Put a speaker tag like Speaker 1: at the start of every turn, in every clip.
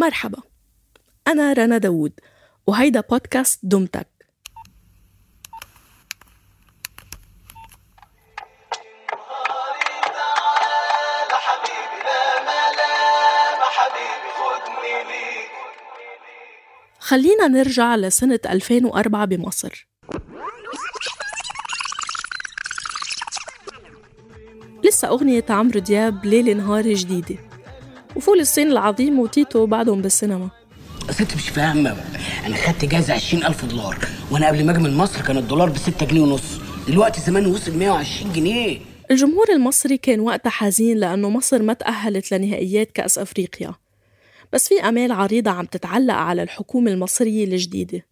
Speaker 1: مرحبا. أنا رنا داوود وهيدا بودكاست دمتك. خلينا نرجع لسنة 2004 بمصر. لسه أغنية عمرو دياب ليلة نهار جديدة. وفول الصين العظيم وتيتو بعدهم بالسينما.
Speaker 2: ست مش فاهمة. أنا خدت جايزة 20000 دولار وأنا قبل ما أجي من مصر كان الدولار ب 6 جنيه ونص. دلوقتي زمان وصل 120 جنيه.
Speaker 1: الجمهور المصري كان وقتها حزين لأنه مصر ما تأهلت لنهائيات كأس أفريقيا. بس في أمال عريضة عم تتعلق على الحكومة المصرية الجديدة.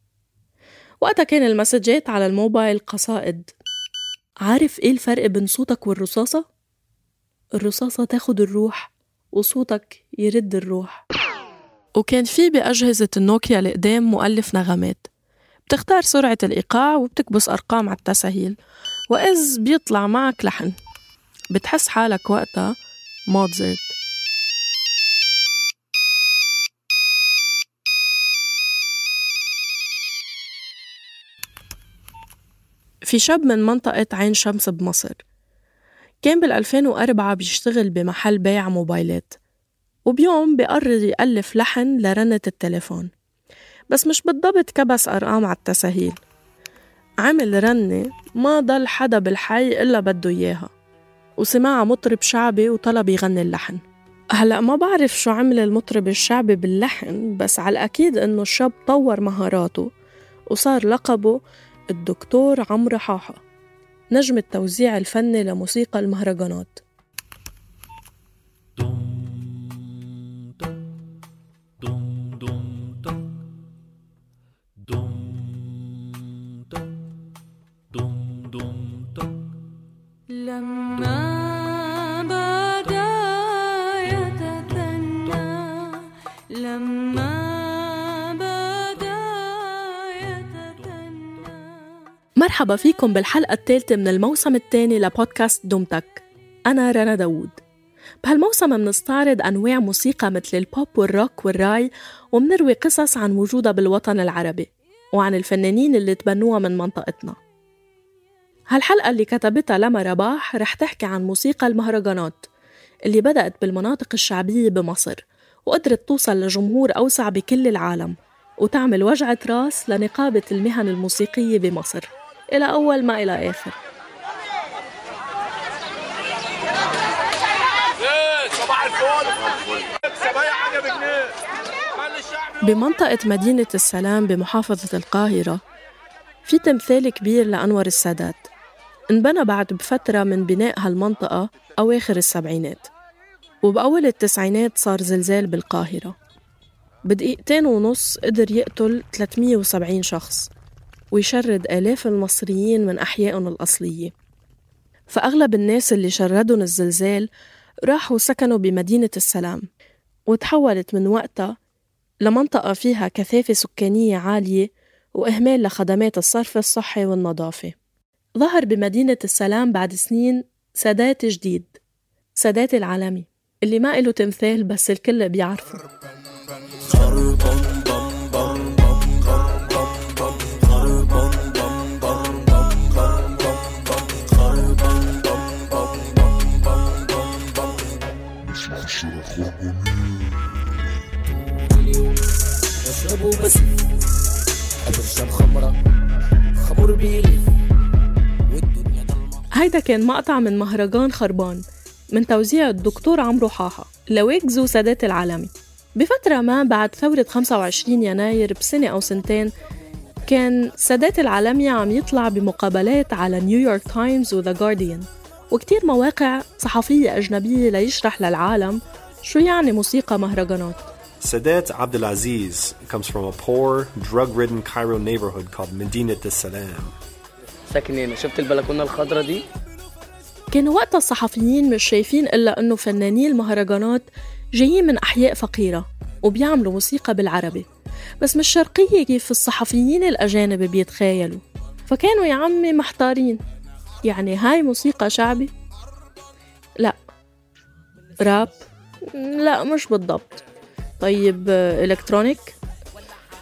Speaker 1: وقتها كان المسجات على الموبايل قصائد. عارف إيه الفرق بين صوتك والرصاصة؟ الرصاصة تاخد الروح وصوتك يرد الروح. وكان في بأجهزة النوكيا القدام مؤلف نغمات. بتختار سرعة الإيقاع وبتكبس أرقام على التسهيل. وإذ بيطلع معك لحن. بتحس حالك وقتها موتزارت في شاب من منطقة عين شمس بمصر. كان بال 2004 بيشتغل بمحل بيع موبايلات وبيوم بقرر يألف لحن لرنة التليفون بس مش بالضبط كبس أرقام على التسهيل. عمل رنة ما ضل حدا بالحي إلا بده إياها وسمعها مطرب شعبي وطلب يغني اللحن. هلأ ما بعرف شو عمل المطرب الشعبي باللحن بس على الأكيد إنه الشاب طور مهاراته وصار لقبه الدكتور عمرو حاحة نجم التوزيع الفني لموسيقى المهرجانات
Speaker 3: لما
Speaker 1: مرحبا فيكم بالحلقة الثالثة من الموسم الثاني لبودكاست دمتك أنا رنا داوود. بهالموسم منستعرض أنواع موسيقى مثل البوب والروك والراي ومنروي قصص عن وجودها بالوطن العربي وعن الفنانين اللي تبنوها من منطقتنا. هالحلقة اللي كتبتها لما رباح رح تحكي عن موسيقى المهرجانات اللي بدأت بالمناطق الشعبية بمصر وقدرت توصل لجمهور أوسع بكل العالم وتعمل وجعة راس لنقابة المهن الموسيقية بمصر. إلى أول ما إلى آخر. بمنطقة مدينة السلام بمحافظة القاهرة في تمثال كبير لأنور السادات. انبنى بعد بفترة من بناء هالمنطقة أواخر السبعينات وبأول التسعينات صار زلزال بالقاهرة. بدقيقتين ونص قدر يقتل 370 شخص. ويشرد آلاف المصريين من أحيائهم الأصلية. فأغلب الناس اللي شردهم الزلزال راحوا سكنوا بمدينة السلام وتحولت من وقتها لمنطقة فيها كثافة سكانية عالية وإهمال لخدمات الصرف الصحي والنظافة. ظهر بمدينة السلام بعد سنين سادات جديد سادات العالمي اللي ما إله تمثال بس الكل بيعرفه. كان مقطع من مهرجان خربان من توزيع الدكتور عمرو حاحة لويجز وسادات العالمي. بفترة ما بعد ثورة 25 يناير بسنة أو سنتين كان سادات العالمي عم يطلع بمقابلات على نيويورك تايمز و The Guardian وكتير مواقع صحفية أجنبية ليشرح للعالم شو يعني موسيقى مهرجانات.
Speaker 4: Sadat Abdulaziz comes from a poor, drug ridden Cairo neighborhood called Medinat al Salam.
Speaker 2: ساكن هنا شفت البلكونة الخضراء دي؟
Speaker 1: كانوا وقتها الصحفيين مش شايفين إلا إنه فناني المهرجانات جايين من أحياء فقيرة وبيعملوا موسيقى بالعربي. بس مش شرقية كيف الصحفيين الأجانب بيتخيلوا. فكانوا يا عمي محتارين. يعني هاي موسيقى شعبي؟ لا. راب؟ لا مش بالضبط. طيب إلكترونيك؟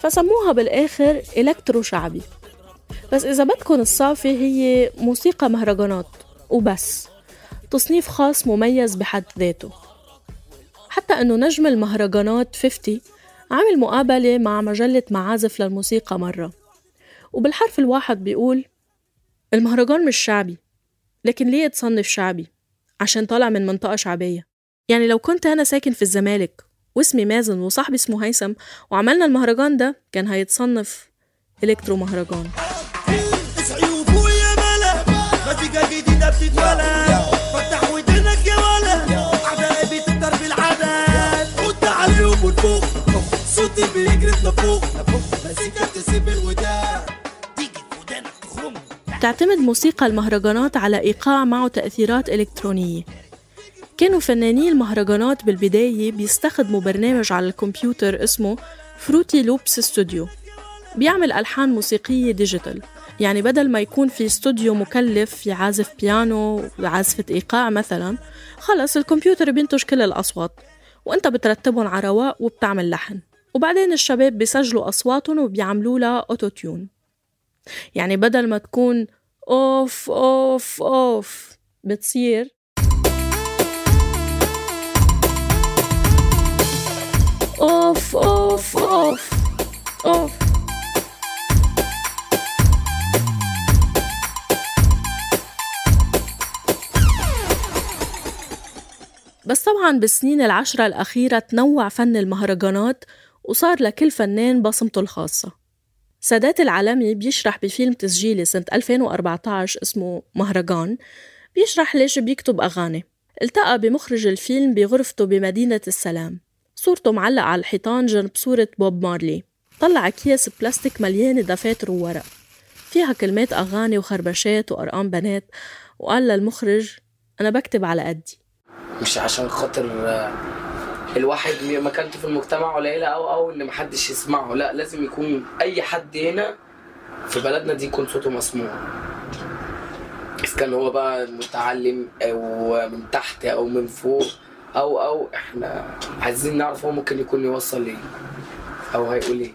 Speaker 1: فسموها بالآخر إلكترو شعبي. بس إذا بدكن الصافي هي موسيقى مهرجانات. وبس. تصنيف خاص مميز بحد ذاته. حتى أنه نجم المهرجانات 50 عمل مقابلة مع مجلة معازف للموسيقى مرة. وبالحرف الواحد بيقول المهرجان مش شعبي لكن ليه تصنف شعبي؟ عشان طالع من منطقة شعبية. يعني لو كنت أنا ساكن في الزمالك واسمي مازن وصاحبي اسمه هيثم وعملنا المهرجان ده كان هيتصنف إلكترو مهرجان. تعتمد موسيقى المهرجانات على إيقاع معه تأثيرات إلكترونية. كانوا فناني المهرجانات بالبداية بيستخدموا برنامج على الكمبيوتر اسمه Fruity Loops Studio بيعمل ألحان موسيقية digital. يعني بدل ما يكون في استوديو مكلف في عازف بيانو وعازفة إيقاع مثلا خلص الكمبيوتر بينتج كل الأصوات وأنت بترتبهم على رواق وبتعمل لحن. وبعدين الشباب بيسجلوا أصواتهم وبيعملوا لها auto-tune يعني بدل ما تكون أوف أوف أوف بتصير أوف أوف أوف أوف. بس طبعا بالسنين العشرة الأخيرة تنوع فن المهرجانات وصار لكل فنان بصمته الخاصة. سادات العالمي بيشرح بفيلم تسجيلي سنة 2014 اسمه مهرجان بيشرح ليش بيكتب أغاني. التقى بمخرج الفيلم بغرفته بمدينة السلام. صورته معلقة على الحيطان جنب صورة بوب مارلي. طلع أكياس بلاستيك مليانة دفاتر وورق. فيها كلمات أغاني وخربشات وأرقام بنات. وقال للمخرج أنا بكتب على قدي.
Speaker 2: مش عشان خاطر آه، الواحد مكانته في المجتمع قليلة أو أو إن محدش يسمعه. لا لازم يكون أي حد هنا في بلدنا دي يكون صوته مسموع. اذا كان هو بقى متعلم أو من تحت أو من فوق أو أو إحنا عايزين نعرف هو ممكن يكون يوصل إيه أو هيقول إيه.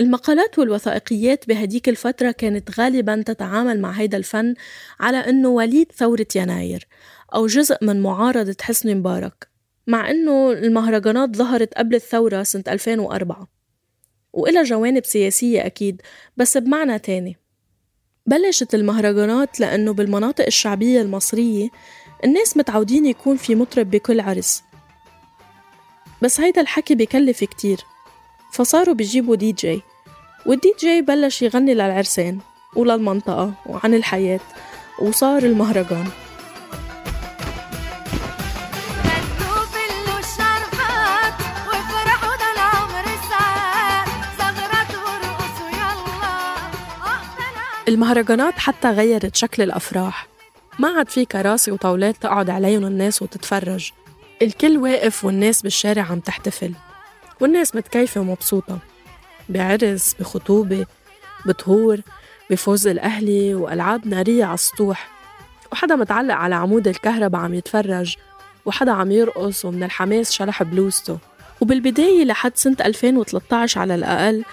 Speaker 1: المقالات والوثائقيات بهديك الفترة كانت غالبا تتعامل مع هيدا الفن على أنه وليد ثورة يناير. أو جزء من معارضة حسني مبارك مع أنه المهرجانات ظهرت قبل الثورة سنة 2004 وإلها جوانب سياسية أكيد بس بمعنى تاني. بلشت المهرجانات لأنه بالمناطق الشعبية المصرية الناس متعودين يكون في مطرب بكل عرس. بس هيدا الحكي بكلف كتير. فصاروا بيجيبوا دي جي. والدي جي بلش يغني للعرسان وللمنطقة وعن الحياة وصار المهرجان. المهرجانات حتى غيرت شكل الأفراح. ما عاد في كراسي وطاولات تقعد عليهم الناس وتتفرج. الكل واقف والناس بالشارع عم تحتفل. والناس متكيفة ومبسوطة. بعرس بخطوبة بطهور بفوز الأهلي وألعاب نارية على السطوح. وحدا متعلق على عمود الكهرباء عم يتفرج. وحدا عم يرقص ومن الحماس شلح بلوزته. وبالبداية لحد سنة 2013 على الأقل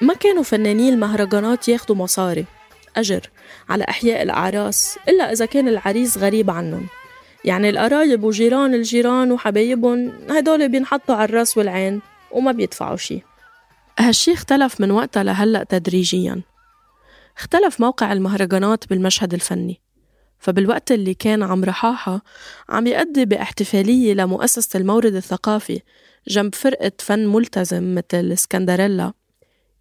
Speaker 1: ما كانوا فناني المهرجانات ياخدوا مصاري. أجر على إحياء الأعراس إلا إذا كان العريس غريب عنهم. يعني القرايب وجيران الجيران وحبايبهم هدول بينحطوا على الرأس والعين وما بيدفعوا شي. هالشي اختلف من وقتها لهلأ تدريجياً. اختلف موقع المهرجانات بالمشهد الفني. فبالوقت اللي كان عم رحاحة عم يأدي باحتفالية لمؤسسة المورد الثقافي جنب فرقة فن ملتزم مثل اسكندريلا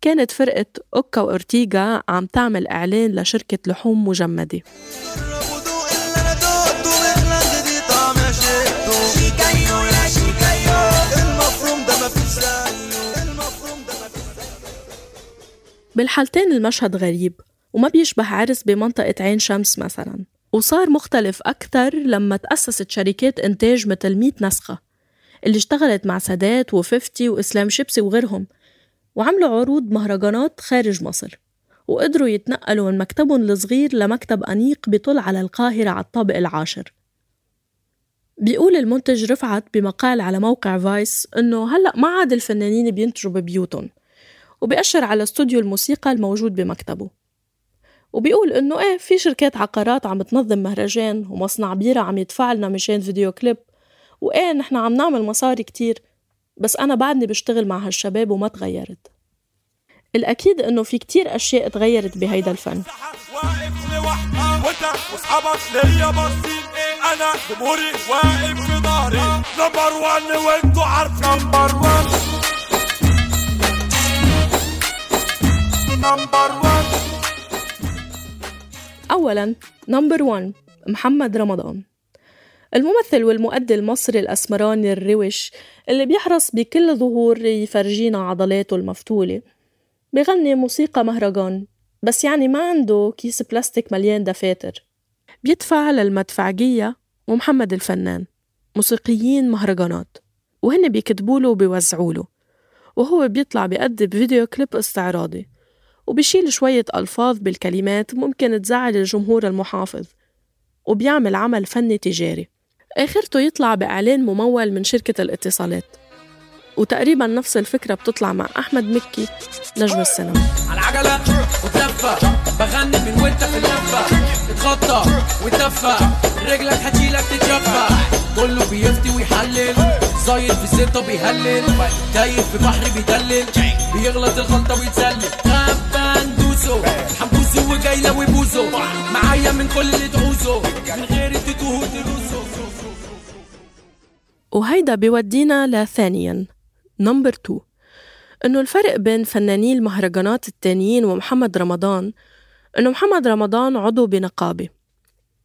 Speaker 1: كانت فرقة أوكا وأورتيغا عم تعمل إعلان لشركة لحوم مجمدة. بالحالتين المشهد غريب وما بيشبه عرس بمنطقة عين شمس مثلا وصار مختلف أكثر لما تأسست شركات إنتاج مثل 100 نسخة اللي اشتغلت مع سادات وففتي وإسلام شيبسي وغيرهم. وعملوا عروض مهرجانات خارج مصر وقدروا يتنقلوا من مكتبهم الصغير لمكتب أنيق بيطل على القاهرة على الطابق العاشر. بيقول المنتج رفعت بمقال على موقع Vice إنه هلأ ما عاد الفنانين بينتجوا ببيوتهم وبيأشر على استوديو الموسيقى الموجود بمكتبه. وبيقول إنه إيه في شركات عقارات عم تنظم مهرجان ومصنع بيرة عم يدفع لنا مشان فيديو كليب. وإيه نحن عم نعمل مصاري كتير. بس أنا بعدني بشتغل مع هالشباب وما تغيرت. الأكيد إنه في كتير أشياء تغيرت بهيدا الفن.
Speaker 5: أنا جمهوري واقف في ظهري number 1 وانتوا عارفين number 1 number 1
Speaker 1: أولاً number 1 محمد رمضان. الممثل والمؤدي المصري الأسمراني الروش اللي بيحرص بكل ظهور يفرجينا عضلاته المفتولة. بغني موسيقى مهرجان بس يعني ما عنده كيس بلاستيك مليان دفاتر. بيدفع للمدفعجية ومحمد الفنان موسيقيين مهرجانات. وهن بيكتبوا له وبيوزعوا له. وهو بيطلع بيأدي بفيديو كليب استعراضي. وبيشيل شوية ألفاظ بالكلمات ممكن تزعل الجمهور المحافظ. وبيعمل عمل فني تجاري. آخرته يطلع بإعلان ممول من شركة الاتصالات. وتقريبا نفس الفكرة بتطلع مع أحمد مكي نجم السينما.
Speaker 6: على العجلة وتلفة بغني من وانت في اللفة اتغطى وتفة رجلك هتشيلك تتشفى. كله بيفتي ويحلل زايد في الزيطة بيهلل. تايه في بحر بيدلل بيغلط الغلطة ويتسلل. غابة ندوسه حنبوسه وجايلة وبوسه معايا من كل اللي تعوزه من غير تتوه وتروسه
Speaker 1: وهيدا بيودينا لثانيا نمبر 2 إنه الفرق بين فناني المهرجانات التانيين ومحمد رمضان إنه محمد رمضان عضو بنقابة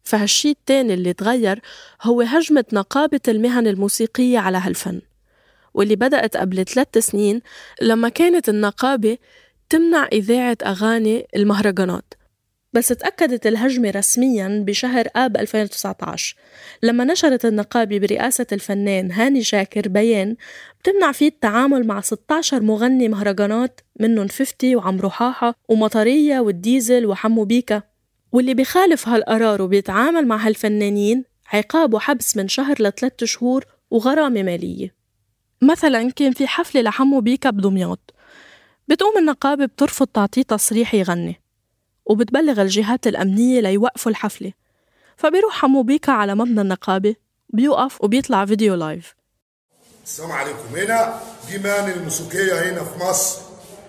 Speaker 1: فهالشي التاني اللي تغير هو هجمة نقابة المهن الموسيقية على هالفن واللي بدأت قبل ثلاث سنين لما كانت النقابة تمنع إذاعة أغاني المهرجانات. بس تأكدت الهجمة رسميا بشهر آب 2019 لما نشرت النقابة برئاسة الفنان هاني شاكر بيان بتمنع فيه التعامل مع 16 مغني مهرجانات منهم 50 وعمرو حاحة ومطرية والديزل وحمو بيكا. واللي بيخالف هالقرار وبيتعامل مع هالفنانين عقاب وحبس من شهر لثلاث شهور وغرامة مالية. مثلا كان في حفلة لحمو بيكا بدمياط. بتقوم النقابة بترفض تعطيه تصريح يغني. وبتبلغ الجهات الأمنية ليوقفوا الحفلة. فبيروح حمو بيكا على مبنى النقابة بيوقف وبيطلع فيديو لايف
Speaker 7: السلام عليكم. هنا دي مان الموسيقية هنا في مصر.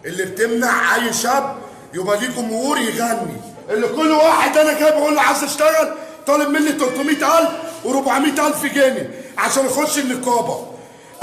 Speaker 7: اللي بتمنع أي شاب يبقى ليه جمهور يغني. اللي كل واحد أنا جاي بقول له عايز أشتغل طالب مني 300000 و400000 جنيه عشان أخش النقابة.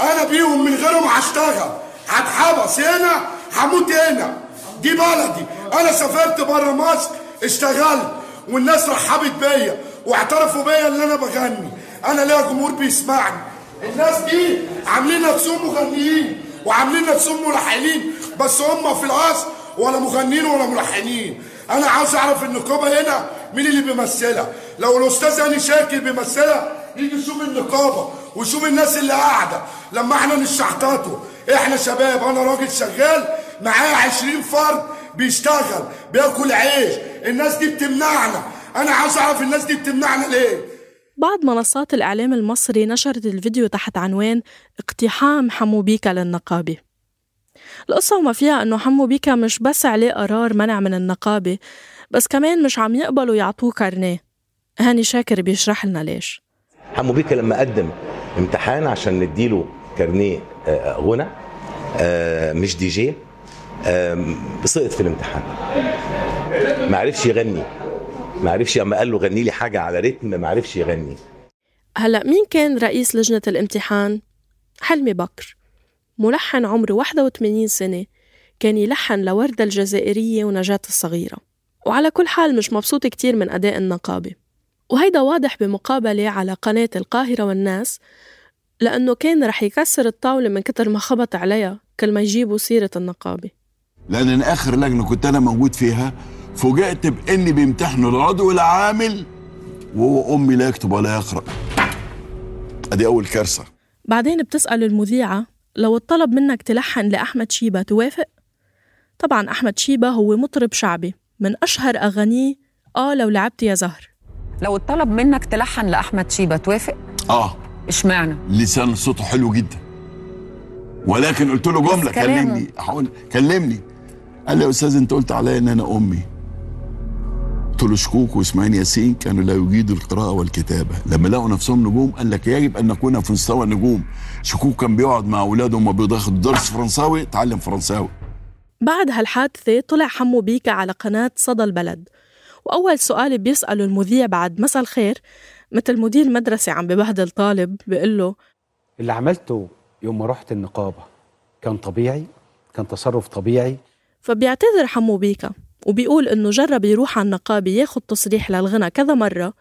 Speaker 7: أنا بيهم من غيرهم هشتغل. هتحبس هنا هموت هنا. دي بلدي. أنا سافرت بره مصر اشتغلت والناس رحبت بيا واعترفوا بيا ان أنا بغني. أنا ليا جمهور بيسمعني. الناس دي عاملين نفسهم مغنيين وعاملين نفسهم ملحنين بس هم في الاصل ولا مغنيين ولا ملحنين. أنا عاوز أعرف النقابه هنا مين اللي بيمثلها؟ لو الأستاذ هاني شاكر بيمثلها يجي يشوف النقابه ويشوف الناس اللي قاعدة. لما إحنا نشحطاته إحنا شباب أنا راجل شغال معايا 20 فرد بيشتغل بياكل عيش. الناس دي بتمنعنا. أنا عاوز أعرف الناس دي بتمنعنا ليه؟
Speaker 1: بعض منصات الإعلام المصري نشرت الفيديو تحت عنوان اقتحام حمو بيكا للنقابة. القصة وما فيها إنه حمو بيكا مش بس عليه قرار منع من النقابة بس كمان مش عم يقبلوا يعطوه كارنيه. هاني شاكر بيشرح لنا ليش.
Speaker 8: حمو بيكا لما قدم امتحان عشان نديله كارنيه آه، غنى آه، مش دي جي سقط في الامتحان. ما عرفش يغني. ما عرفش أما قال له غني لي حاجة على رتم ما عرفش يغني.
Speaker 1: هلأ مين كان رئيس لجنة الامتحان؟ حلمي بكر. ملحن عمره 81 سنة. كان يلحن لوردة الجزائرية ونجاة الصغيرة. وعلى كل حال مش مبسوط كتير من أداء النقابة. وهيدا واضح بمقابلة على قناة القاهرة والناس لأنه كان رح يكسر الطاولة من كتر ما خبط عليها كل ما يجيبوا سيرة النقابة.
Speaker 9: لأن أنا آخر لجنة كنت أنا موجود فيها فوجئت بإني بيمتحنوا العضو العامل وهو أمي لا يكتب ولا يقرأ. أدي أول كارثة.
Speaker 1: بعدين بتسأل المذيعة لو اتطلب منك تلحن لأحمد شيبة توافق؟ طبعا أحمد شيبة هو مطرب شعبي من أشهر أغانيه آه لو لعبت يا زهر.
Speaker 10: لو اتطلب منك تلحن لأحمد شيبة توافق؟
Speaker 9: آه.
Speaker 10: إشمعنى؟
Speaker 9: لسان صوته حلو جدا. ولكن قلت له
Speaker 10: جملة.
Speaker 9: كلمني هقول كلمني. قال لي يا أستاذ أنت قلت عليا إن أنا أمي. قلت له شكوك وإسماعيل ياسين كانوا لا يجيدوا القراءة والكتابة. لما لقوا نفسهم نجوم قال لك يجب أن نكون في مستوى النجوم. شكوك كان بيقعد مع اولاده وما بياخد درس فرنساوي اتعلم فرنساوي.
Speaker 1: بعد هالحادثة طلع حمو بيكا على قناة صدى البلد. وأول سؤال بيسأله المذيع بعد مساء الخير مثل مدير مدرسة عم ببهدل طالب بيقول له
Speaker 11: اللي عملته يوم ما رحت النقابة كان طبيعي كان تصرف طبيعي
Speaker 1: فبيعتذر حمو بيكا وبيقول إنه جرب يروح على النقابة ياخد تصريح للغنى كذا مرة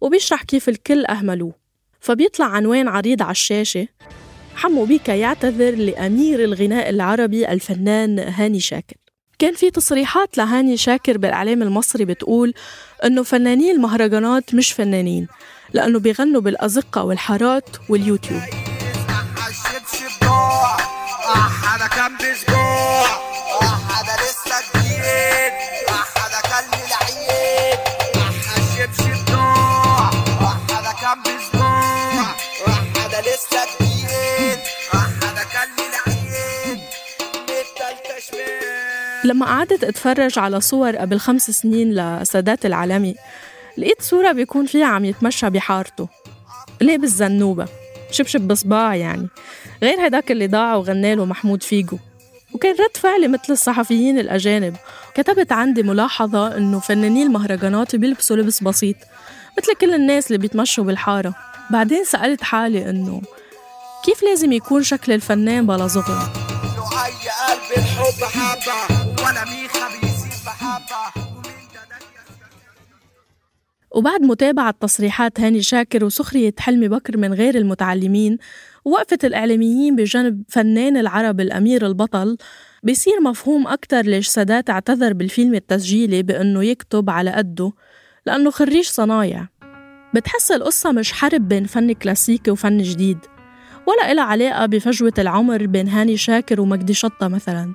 Speaker 1: وبيشرح كيف الكل أهملوه. فبيطلع عنوان عريض على الشاشة حمو بيكا يعتذر لأمير الغناء العربي الفنان هاني شاكر. كان في تصريحات لهاني شاكر بالإعلام المصري بتقول إنه فنانين المهرجانات مش فنانين لأنه بيغنوا بالأزقة والحارات واليوتيوب.
Speaker 12: لسه جديد.
Speaker 1: لما قعدت أتفرج على صور قبل خمس سنين لسادات العالمي لقيت صورة بيكون فيها عم يتمشى بحارته. لابس زنوبة شبشب بصباع يعني. غير هداك اللي ضاع وغناله محمود فيجو. وكان رد فعلي مثل الصحفيين الأجانب. كتبت عندي ملاحظة إنه فنانين المهرجانات بيلبسوا لبس بسيط مثل كل الناس اللي بيتمشوا بالحارة. بعدين سألت حالي إنه كيف لازم يكون شكل الفنان بلا
Speaker 12: حبه
Speaker 1: وبعد متابعة تصريحات هاني شاكر وسخرية حلمي بكر من غير المتعلمين ووقفة الإعلاميين بجانب فنان العرب الأمير البطل بيصير مفهوم أكتر ليش سادات اعتذر بالفيلم التسجيلي بأنه يكتب على قده لأنه خريج صنايع. بتحس القصة مش حرب بين فن كلاسيكي وفن جديد ولا إلها علاقة بفجوة العمر بين هاني شاكر ومجدي شطة مثلا.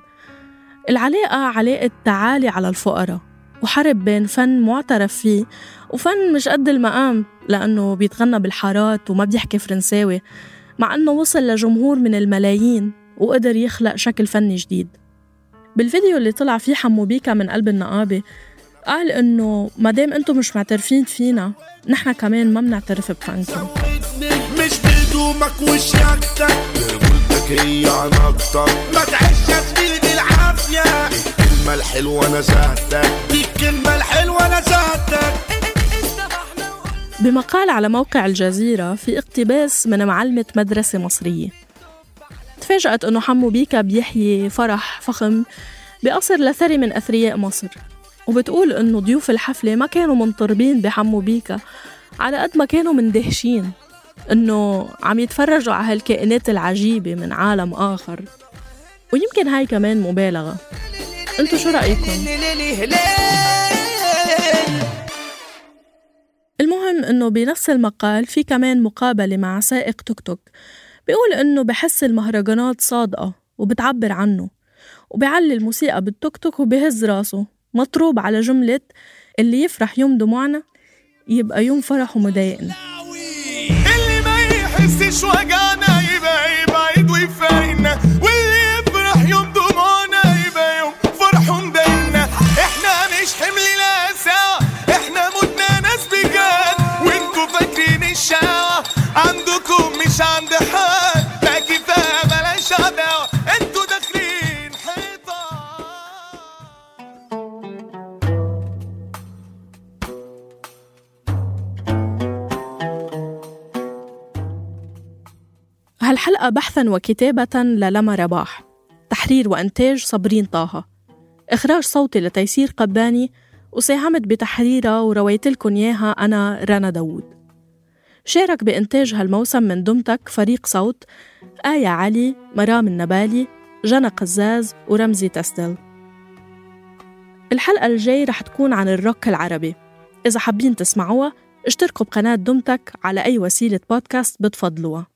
Speaker 1: العلاقة علاقة تعالي على الفقراء وحرب بين فن معترف فيه وفن مش قد المقام لأنه بيتغنى بالحارات وما بيحكي فرنساوي مع أنه وصل لجمهور من الملايين وقدر يخلق شكل فني جديد. بالفيديو اللي طلع فيه حمو بيكا من قلب النقابة قال إنه مادام أنتم مش معترفين فينا نحن كمان ما بنعترف بفنكم
Speaker 12: مش بهدومك وشياكتك. رجولتك هي عناقتك ما تعيش يا زميلي بالعافية. الكلمة الحلوة نزهتك دي الكلمة الحلوة نزهتك
Speaker 1: بمقال على موقع الجزيرة في اقتباس من معلمة مدرسة مصرية. تفاجأت أنه حمو بيكا بيحيي فرح فخم بقصر لثري من أثرياء مصر. وبتقول أنه ضيوف الحفلة ما كانوا منطربين بحمو بيكا على قد ما كانوا مندهشين أنه عم يتفرجوا على هالكائنات العجيبة من عالم آخر. ويمكن هاي كمان مبالغة. انتو شو رأيكم؟ المهم إنه بنفس المقال في كمان مقابلة مع سائق توك توك بيقول إنه بحس المهرجانات صادقة وبتعبر عنه وبيعلي الموسيقى بالتوك توك وبهز راسه. مطروب على جملة اللي يفرح يوم دموعنا يبقى يوم فرحه مضايقنا
Speaker 12: اللي ما يحسش وجعنا يبقى يبعد ويفارقنا. واللي يفرح يوم دموعنا يبقى يوم فرحه مضايقنا إحنا مش حمل لا ساعة إحنا متنا ناس بجد. وانتوا فاكرين الشقاوة
Speaker 1: هالحلقة بحثا وكتابة للما رباح. تحرير وإنتاج صبرين طه. إخراج صوتي لتيسير قباني. وساهمت بتحريرها ورويت لكم إياها أنا رنا داوود. شارك بإنتاج هالموسم من دمتك فريق صوت آية علي مرام النبالي جنى قزاز ورمزي تستل الحلقة الجاي رح تكون عن الروك العربي. إذا حابين تسمعوها اشتركوا بقناة دمتك على أي وسيلة بودكاست بتفضلوها.